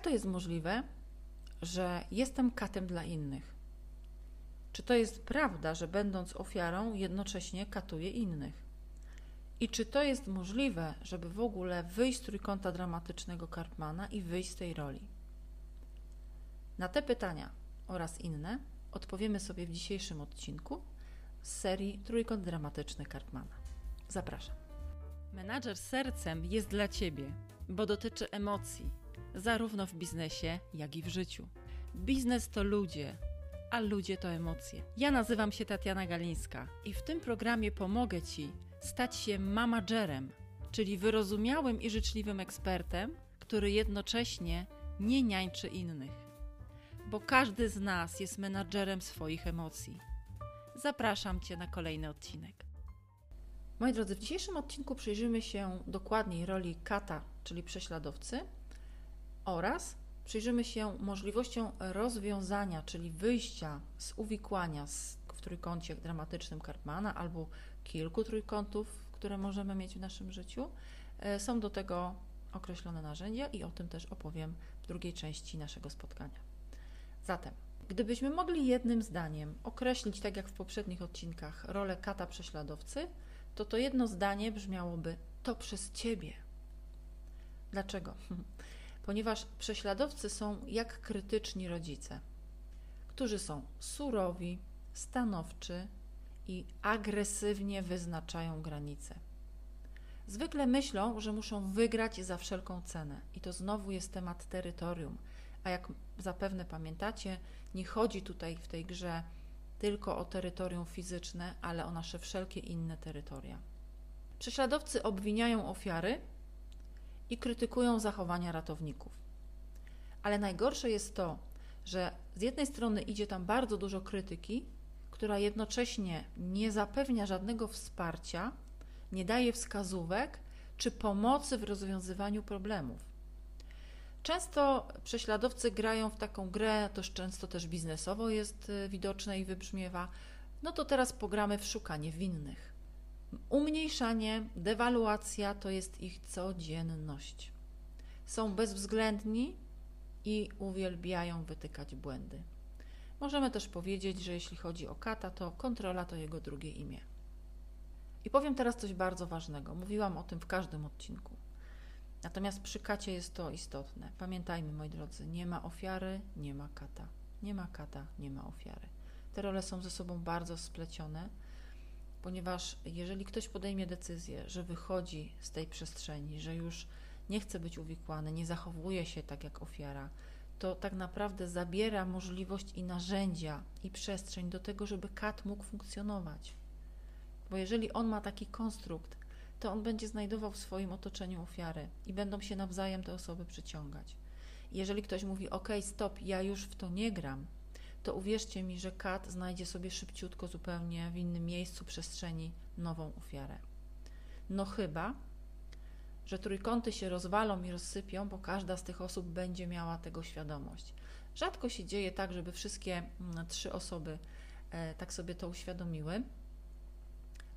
Jak to jest możliwe, że jestem katem dla innych? Czy to jest prawda, że będąc ofiarą, jednocześnie katuję innych? I czy to jest możliwe, żeby w ogóle wyjść z trójkąta dramatycznego Karpmana i wyjść z tej roli? Na te pytania oraz inne odpowiemy sobie w dzisiejszym odcinku z serii Trójkąt Dramatyczny Karpmana. Zapraszam. Menadżer sercem jest dla Ciebie, bo dotyczy emocji, zarówno w biznesie, jak i w życiu. Biznes to ludzie, a ludzie to emocje. Ja nazywam się Tatiana Galińska i w tym programie pomogę Ci stać się managerem, czyli wyrozumiałym i życzliwym ekspertem, który jednocześnie nie niańczy innych. Bo każdy z nas jest menadżerem swoich emocji. Zapraszam Cię na kolejny odcinek. Moi drodzy, w dzisiejszym odcinku przyjrzymy się dokładniej roli kata, czyli prześladowcy, oraz przyjrzymy się możliwościom rozwiązania, czyli wyjścia z uwikłania w trójkącie dramatycznym Karpmana albo kilku trójkątów, które możemy mieć w naszym życiu. E, są do tego określone narzędzia i o tym też opowiem w drugiej części naszego spotkania. Zatem, gdybyśmy mogli jednym zdaniem określić, tak jak w poprzednich odcinkach, rolę kata prześladowcy, to to jedno zdanie brzmiałoby: To przez ciebie. Dlaczego? Ponieważ prześladowcy są jak krytyczni rodzice, którzy są surowi, stanowczy i agresywnie wyznaczają granice. Zwykle myślą, że muszą wygrać za wszelką cenę, i to znowu jest temat terytorium. A jak zapewne pamiętacie, nie chodzi tutaj w tej grze tylko o terytorium fizyczne, ale o nasze wszelkie inne terytoria. Prześladowcy obwiniają ofiary i krytykują zachowania ratowników. Ale najgorsze jest to, że z jednej strony idzie tam bardzo dużo krytyki, która jednocześnie nie zapewnia żadnego wsparcia, nie daje wskazówek czy pomocy w rozwiązywaniu problemów. Często prześladowcy grają w taką grę, to często też biznesowo jest y, widoczne i wybrzmiewa. No to teraz pogramy w szukanie winnych. Umniejszanie, dewaluacja to jest ich codzienność. Są bezwzględni i uwielbiają wytykać błędy. Możemy też powiedzieć, że jeśli chodzi o kata, to kontrola to jego drugie imię. I powiem teraz coś bardzo ważnego. Mówiłam o tym w każdym odcinku. Natomiast przy kacie jest to istotne. Pamiętajmy, moi drodzy, nie ma ofiary, nie ma kata. Nie ma kata, nie ma ofiary. Te role są ze sobą bardzo splecione, ponieważ jeżeli ktoś podejmie decyzję, że wychodzi z tej przestrzeni, że już nie chce być uwikłany, nie zachowuje się tak jak ofiara, to tak naprawdę zabiera możliwość i narzędzia i przestrzeń do tego, żeby kat mógł funkcjonować. Bo jeżeli on ma taki konstrukt, to on będzie znajdował w swoim otoczeniu ofiary i będą się nawzajem te osoby przyciągać. jeżeli ktoś mówi, OK, stop, ja już w to nie gram, to uwierzcie mi, że kat znajdzie sobie szybciutko zupełnie w innym miejscu przestrzeni nową ofiarę. No chyba, że trójkąty się rozwalą i rozsypią, bo każda z tych osób będzie miała tego świadomość. Rzadko się dzieje tak, żeby wszystkie mm, trzy osoby e, tak sobie to uświadomiły,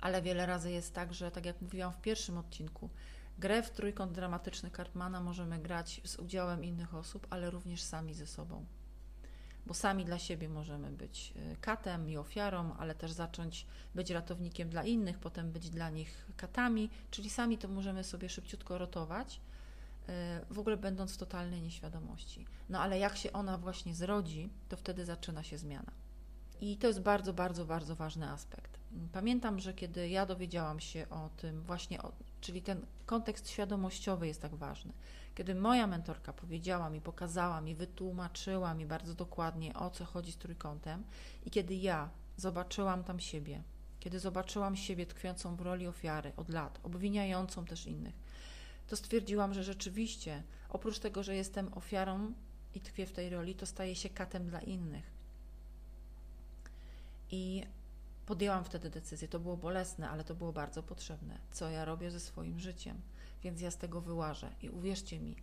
ale wiele razy jest tak, że tak jak mówiłam w pierwszym odcinku, grę w trójkąt dramatyczny Kartmana możemy grać z udziałem innych osób, ale również sami ze sobą. Bo sami dla siebie możemy być e, katem i ofiarą, ale też zacząć być ratownikiem dla innych, potem być dla nich katami, czyli sami to możemy sobie szybciutko rotować, e, w ogóle będąc w totalnej nieświadomości. No ale jak się ona właśnie zrodzi, to wtedy zaczyna się zmiana. I to jest bardzo, bardzo, bardzo ważny aspekt. Pamiętam, że kiedy ja dowiedziałam się o tym, właśnie, o, czyli ten kontekst świadomościowy jest tak ważny. Kiedy moja mentorka powiedziała mi, pokazała mi, wytłumaczyła mi bardzo dokładnie o co chodzi z trójkątem, i kiedy ja zobaczyłam tam siebie, kiedy zobaczyłam siebie tkwiącą w roli ofiary od lat, obwiniającą też innych, to stwierdziłam, że rzeczywiście, oprócz tego, że jestem ofiarą i tkwię w tej roli, to staję się katem dla innych. I podjęłam wtedy decyzję. To było bolesne, ale to było bardzo potrzebne. Co ja robię ze swoim życiem? Więc ja z tego wyłażę. I uwierzcie mi,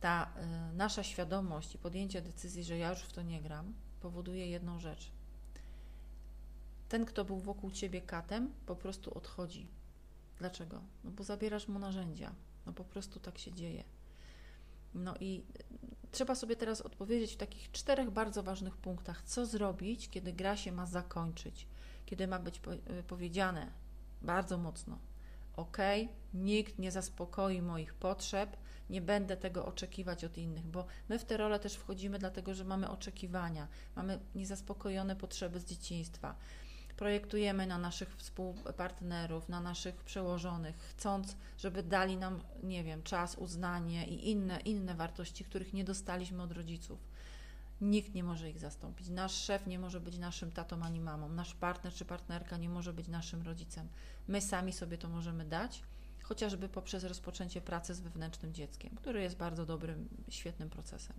ta y, nasza świadomość i podjęcie decyzji, że ja już w to nie gram, powoduje jedną rzecz. Ten, kto był wokół ciebie katem, po prostu odchodzi. Dlaczego? No bo zabierasz mu narzędzia. No po prostu tak się dzieje. No i trzeba sobie teraz odpowiedzieć w takich czterech bardzo ważnych punktach, co zrobić, kiedy gra się ma zakończyć, kiedy ma być y, powiedziane bardzo mocno: OK, nikt nie zaspokoi moich potrzeb, nie będę tego oczekiwać od innych, bo my w tę rolę też wchodzimy dlatego, że mamy oczekiwania, mamy niezaspokojone potrzeby z dzieciństwa. Projektujemy na naszych współpartnerów, na naszych przełożonych, chcąc, żeby dali nam, nie wiem, czas, uznanie i inne, inne wartości, których nie dostaliśmy od rodziców. Nikt nie może ich zastąpić. Nasz szef nie może być naszym tatą ani mamą. Nasz partner czy partnerka nie może być naszym rodzicem. My sami sobie to możemy dać chociażby poprzez rozpoczęcie pracy z wewnętrznym dzieckiem, który jest bardzo dobrym, świetnym procesem.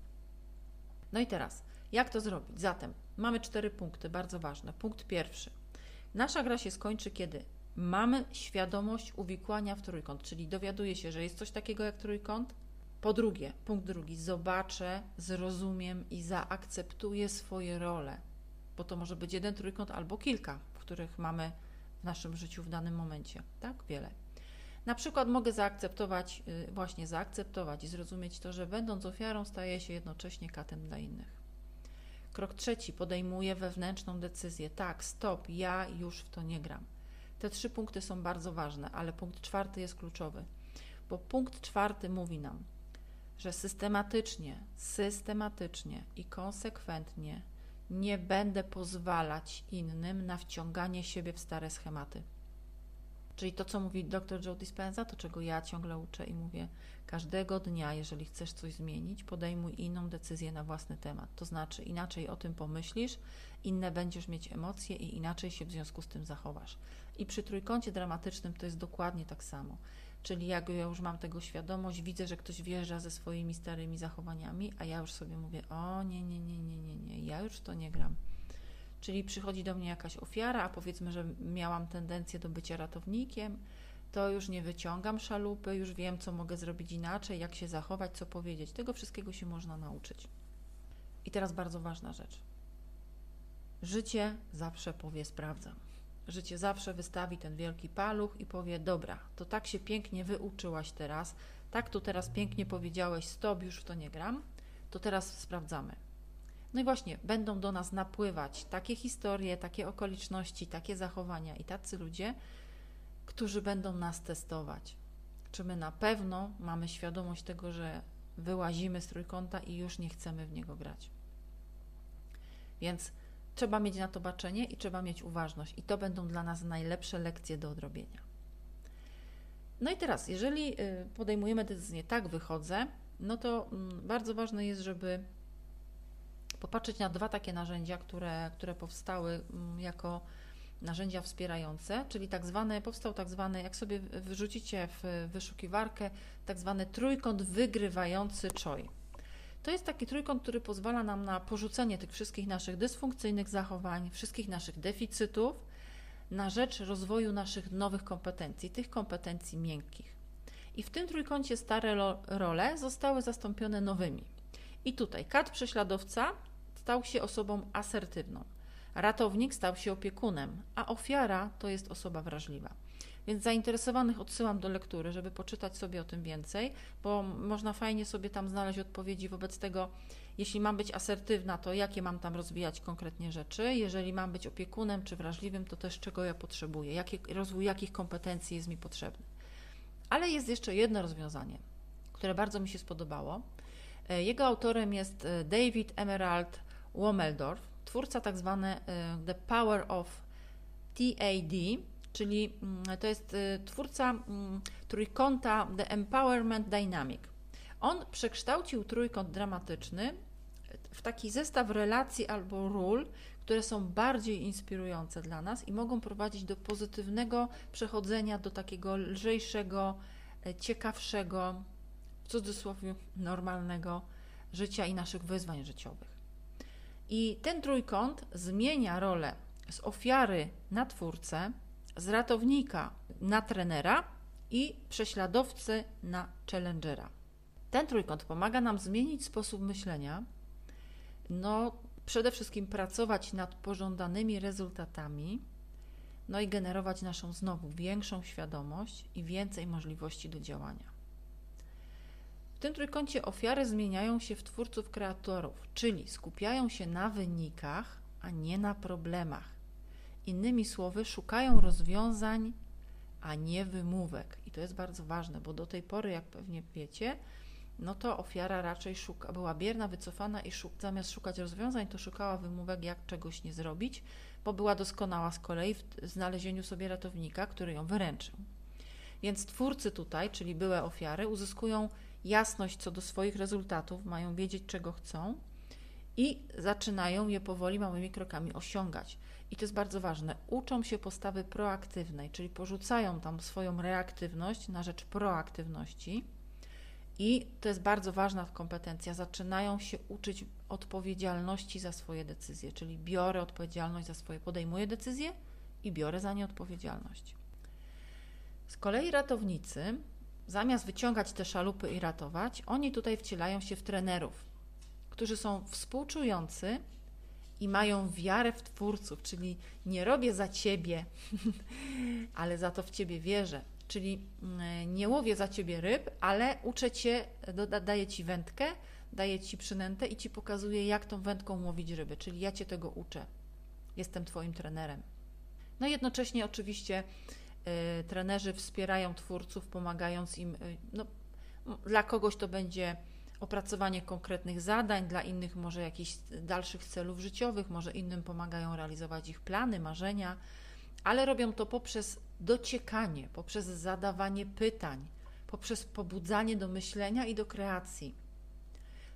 No i teraz, jak to zrobić? Zatem mamy cztery punkty, bardzo ważne. Punkt pierwszy. Nasza gra się skończy, kiedy mamy świadomość uwikłania w trójkąt, czyli dowiaduję się, że jest coś takiego jak trójkąt. Po drugie, punkt drugi, zobaczę, zrozumiem i zaakceptuję swoje role, bo to może być jeden trójkąt albo kilka, których mamy w naszym życiu w danym momencie, tak? Wiele. Na przykład mogę zaakceptować, y, właśnie zaakceptować i zrozumieć to, że będąc ofiarą staję się jednocześnie katem dla innych. Krok trzeci, podejmuję wewnętrzną decyzję. Tak, stop, ja już w to nie gram. Te trzy punkty są bardzo ważne, ale punkt czwarty jest kluczowy, bo punkt czwarty mówi nam, że systematycznie, systematycznie i konsekwentnie nie będę pozwalać innym na wciąganie siebie w stare schematy. Czyli to, co mówi dr Joe Dispenza, to czego ja ciągle uczę i mówię, każdego dnia, jeżeli chcesz coś zmienić, podejmuj inną decyzję na własny temat. To znaczy, inaczej o tym pomyślisz, inne będziesz mieć emocje i inaczej się w związku z tym zachowasz. I przy trójkącie dramatycznym to jest dokładnie tak samo. Czyli jak ja już mam tego świadomość, widzę, że ktoś wjeżdża ze swoimi starymi zachowaniami, a ja już sobie mówię: O, nie, nie, nie, nie, nie, nie, ja już to nie gram. Czyli przychodzi do mnie jakaś ofiara, a powiedzmy, że miałam tendencję do bycia ratownikiem, to już nie wyciągam szalupy, już wiem, co mogę zrobić inaczej, jak się zachować, co powiedzieć. Tego wszystkiego się można nauczyć. I teraz bardzo ważna rzecz. Życie zawsze powie sprawdzam. Życie zawsze wystawi ten wielki paluch i powie: Dobra, to tak się pięknie wyuczyłaś teraz, tak tu teraz pięknie powiedziałeś: Stop, już w to nie gram, to teraz sprawdzamy. No i właśnie, będą do nas napływać takie historie, takie okoliczności, takie zachowania i tacy ludzie, którzy będą nas testować. Czy my na pewno mamy świadomość tego, że wyłazimy z trójkąta i już nie chcemy w niego grać. Więc trzeba mieć na to baczenie i trzeba mieć uważność, i to będą dla nas najlepsze lekcje do odrobienia. No i teraz, jeżeli y, podejmujemy decyzję, tak wychodzę, no to mm, bardzo ważne jest, żeby popatrzeć na dwa takie narzędzia, które, które powstały mm, jako narzędzia wspierające, czyli tak zwany, powstał tak zwany, jak sobie wyrzucicie w wyszukiwarkę, tak zwany trójkąt wygrywający czoj. To jest taki trójkąt, który pozwala nam na porzucenie tych wszystkich naszych dysfunkcyjnych zachowań, wszystkich naszych deficytów na rzecz rozwoju naszych nowych kompetencji, tych kompetencji miękkich. I w tym trójkącie stare role zostały zastąpione nowymi. I tutaj kat prześladowca stał się osobą asertywną. Ratownik stał się opiekunem, a ofiara to jest osoba wrażliwa. Więc zainteresowanych odsyłam do lektury, żeby poczytać sobie o tym więcej, bo można fajnie sobie tam znaleźć odpowiedzi wobec tego, jeśli mam być asertywna, to jakie mam tam rozwijać konkretnie rzeczy, jeżeli mam być opiekunem czy wrażliwym, to też czego ja potrzebuję, jaki, rozwój jakich kompetencji jest mi potrzebny. Ale jest jeszcze jedno rozwiązanie, które bardzo mi się spodobało. E, jego autorem jest e, David Emerald Womeldorf, twórca tak zwany e, The Power of TAD, czyli mm, to jest twórca mm, trójkąta The Empowerment Dynamic. On przekształcił trójkąt dramatyczny w taki zestaw relacji albo ról, które są bardziej inspirujące dla nas i mogą prowadzić do pozytywnego przechodzenia do takiego lżejszego, ciekawszego, w cudzysłowie normalnego życia i naszych wyzwań życiowych. I ten trójkąt zmienia rolę z ofiary na twórcę, z ratownika na trenera i prześladowcy na challengera. Ten trójkąt pomaga nam zmienić sposób myślenia, no przede wszystkim pracować nad pożądanymi rezultatami, no i generować naszą znowu większą świadomość i więcej możliwości do działania. W tym trójkącie ofiary zmieniają się w twórców kreatorów, czyli skupiają się na wynikach, a nie na problemach. Innymi słowy, szukają rozwiązań, a nie wymówek. I to jest bardzo ważne, bo do tej pory, jak pewnie wiecie, no to ofiara raczej szuka, była bierna, wycofana i szuk, zamiast szukać rozwiązań, to szukała wymówek, jak czegoś nie zrobić, bo była doskonała z kolei w znalezieniu sobie ratownika, który ją wyręczył. Więc twórcy tutaj, czyli były ofiary, uzyskują jasność co do swoich rezultatów, mają wiedzieć, czego chcą i zaczynają je powoli, małymi krokami osiągać. I to jest bardzo ważne. Uczą się postawy proaktywnej, czyli porzucają tam swoją reaktywność na rzecz proaktywności. I to jest bardzo ważna kompetencja. Zaczynają się uczyć odpowiedzialności za swoje decyzje, czyli biorę odpowiedzialność za swoje, podejmuję decyzje i biorę za nie odpowiedzialność. Z kolei ratownicy, zamiast wyciągać te szalupy i ratować, oni tutaj wcielają się w trenerów, którzy są współczujący i mają wiarę w twórców, czyli nie robię za ciebie, ale za to w ciebie wierzę. Czyli mm, nie łowię za ciebie ryb, ale uczę cię, daję ci wędkę, daję ci przynętę i ci pokazuję, jak tą wędką łowić ryby, czyli ja cię tego uczę. Jestem twoim trenerem. No jednocześnie oczywiście y, trenerzy wspierają twórców, pomagając im. Y, no, dla kogoś to będzie opracowanie konkretnych zadań, dla innych może jakichś dalszych celów życiowych, może innym pomagają realizować ich plany, marzenia, ale robią to poprzez dociekanie, poprzez zadawanie pytań, poprzez pobudzanie do myślenia i do kreacji.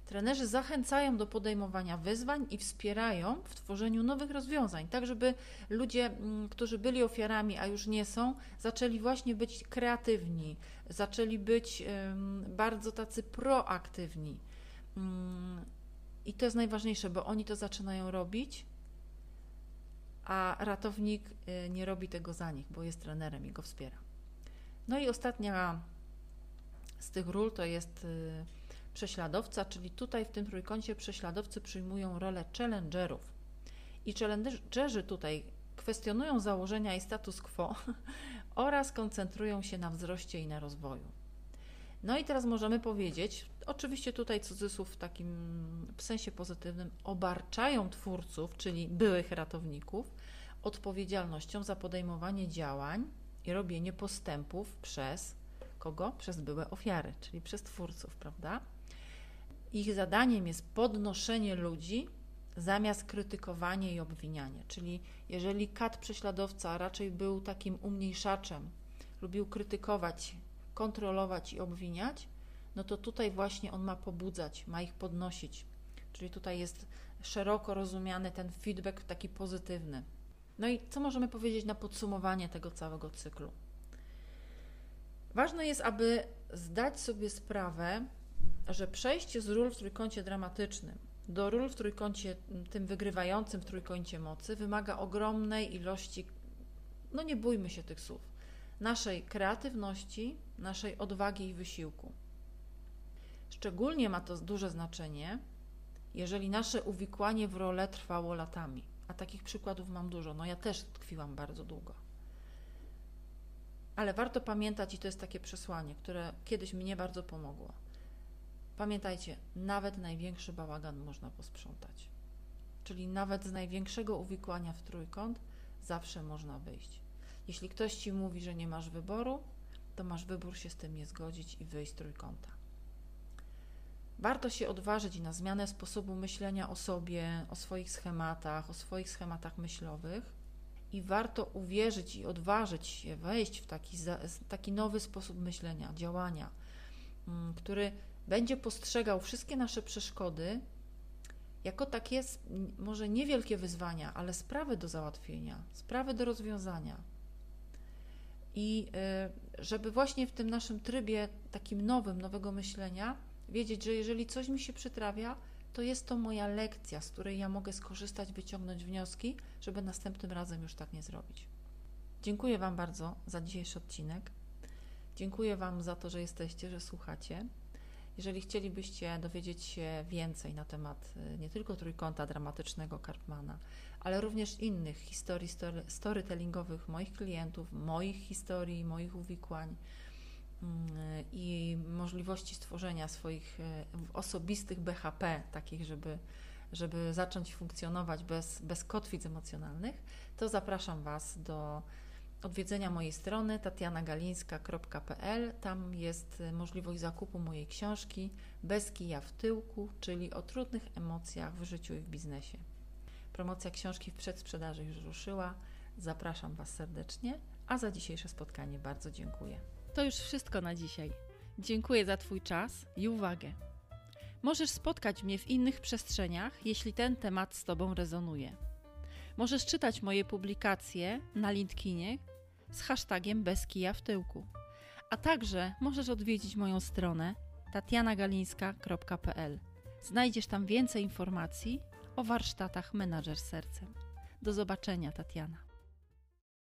Trenerzy zachęcają do podejmowania wyzwań i wspierają w tworzeniu nowych rozwiązań, tak żeby ludzie, mm, którzy byli ofiarami, a już nie są, zaczęli właśnie być kreatywni, zaczęli być bardzo tacy proaktywni. Mm, I to jest najważniejsze, bo oni to zaczynają robić, a ratownik y, nie robi tego za nich, bo jest trenerem i go wspiera. No i ostatnia z tych ról to jest y, prześladowca, czyli tutaj w tym trójkącie prześladowcy przyjmują rolę challengerów. I challengerzy tutaj kwestionują założenia i status quo oraz koncentrują się na wzroście i na rozwoju. No i teraz możemy powiedzieć, oczywiście tutaj cudzysłów w takim w sensie pozytywnym, obarczają twórców, czyli byłych ratowników, odpowiedzialnością za podejmowanie działań i robienie postępów przez kogo? Przez byłe ofiary, czyli przez twórców, prawda? Ich zadaniem jest podnoszenie ludzi zamiast krytykowanie i obwinianie. Czyli jeżeli kat prześladowca raczej był takim umniejszaczem, lubił krytykować, kontrolować i obwiniać, no to tutaj właśnie on ma pobudzać, ma ich podnosić. Czyli tutaj jest szeroko rozumiany ten feedback taki pozytywny. No i co możemy powiedzieć na podsumowanie tego całego cyklu? Ważne jest, aby zdać sobie sprawę, że przejście z ról w trójkącie dramatycznym do ról w trójkącie, tym wygrywającym w trójkącie mocy, wymaga ogromnej ilości, no nie bójmy się tych słów, naszej kreatywności, naszej odwagi i wysiłku. Szczególnie ma to duże znaczenie, jeżeli nasze uwikłanie w rolę trwało latami. A takich przykładów mam dużo. No ja też tkwiłam bardzo długo. Ale warto pamiętać, i to jest takie przesłanie, które kiedyś mnie bardzo pomogło. Pamiętajcie, nawet największy bałagan można posprzątać. Czyli nawet z największego uwikłania w trójkąt zawsze można wyjść. Jeśli ktoś ci mówi, że nie masz wyboru, to masz wybór się z tym nie zgodzić i wyjść z trójkąta. Warto się odważyć na zmianę sposobu myślenia o sobie, o swoich schematach, o swoich schematach myślowych i warto uwierzyć i odważyć się wejść w taki, taki nowy sposób myślenia, działania, mm, który będzie postrzegał wszystkie nasze przeszkody jako takie może niewielkie wyzwania, ale sprawy do załatwienia, sprawy do rozwiązania. I y, żeby właśnie w tym naszym trybie takim nowym, nowego myślenia, wiedzieć, że jeżeli coś mi się przytrafia, to jest to moja lekcja, z której ja mogę skorzystać, wyciągnąć wnioski, żeby następnym razem już tak nie zrobić. Dziękuję Wam bardzo za dzisiejszy odcinek. Dziękuję Wam za to, że jesteście, że słuchacie. Jeżeli chcielibyście dowiedzieć się więcej na temat y, nie tylko trójkąta dramatycznego Karpmana, ale również innych historii storytellingowych moich klientów, moich historii, moich uwikłań, mm, i możliwości stworzenia swoich e, osobistych BHP, takich, żeby, żeby zacząć funkcjonować bez, bez kotwic emocjonalnych, to zapraszam Was do odwiedzenia mojej strony tatianagalińska.pl. Tam jest możliwość zakupu mojej książki Bez kija w tyłku, czyli o trudnych emocjach w życiu i w biznesie. Promocja książki w przedsprzedaży już ruszyła. Zapraszam Was serdecznie, a za dzisiejsze spotkanie bardzo dziękuję. To już wszystko na dzisiaj. Dziękuję za Twój czas i uwagę. Możesz spotkać mnie w innych przestrzeniach, jeśli ten temat z Tobą rezonuje. Możesz czytać moje publikacje na LinkedInie z hashtagiem bez kija w tyłku. A także możesz odwiedzić moją stronę tatianagalińska.pl. Znajdziesz tam więcej informacji o warsztatach Menadżer Sercem. Do zobaczenia, Tatiana.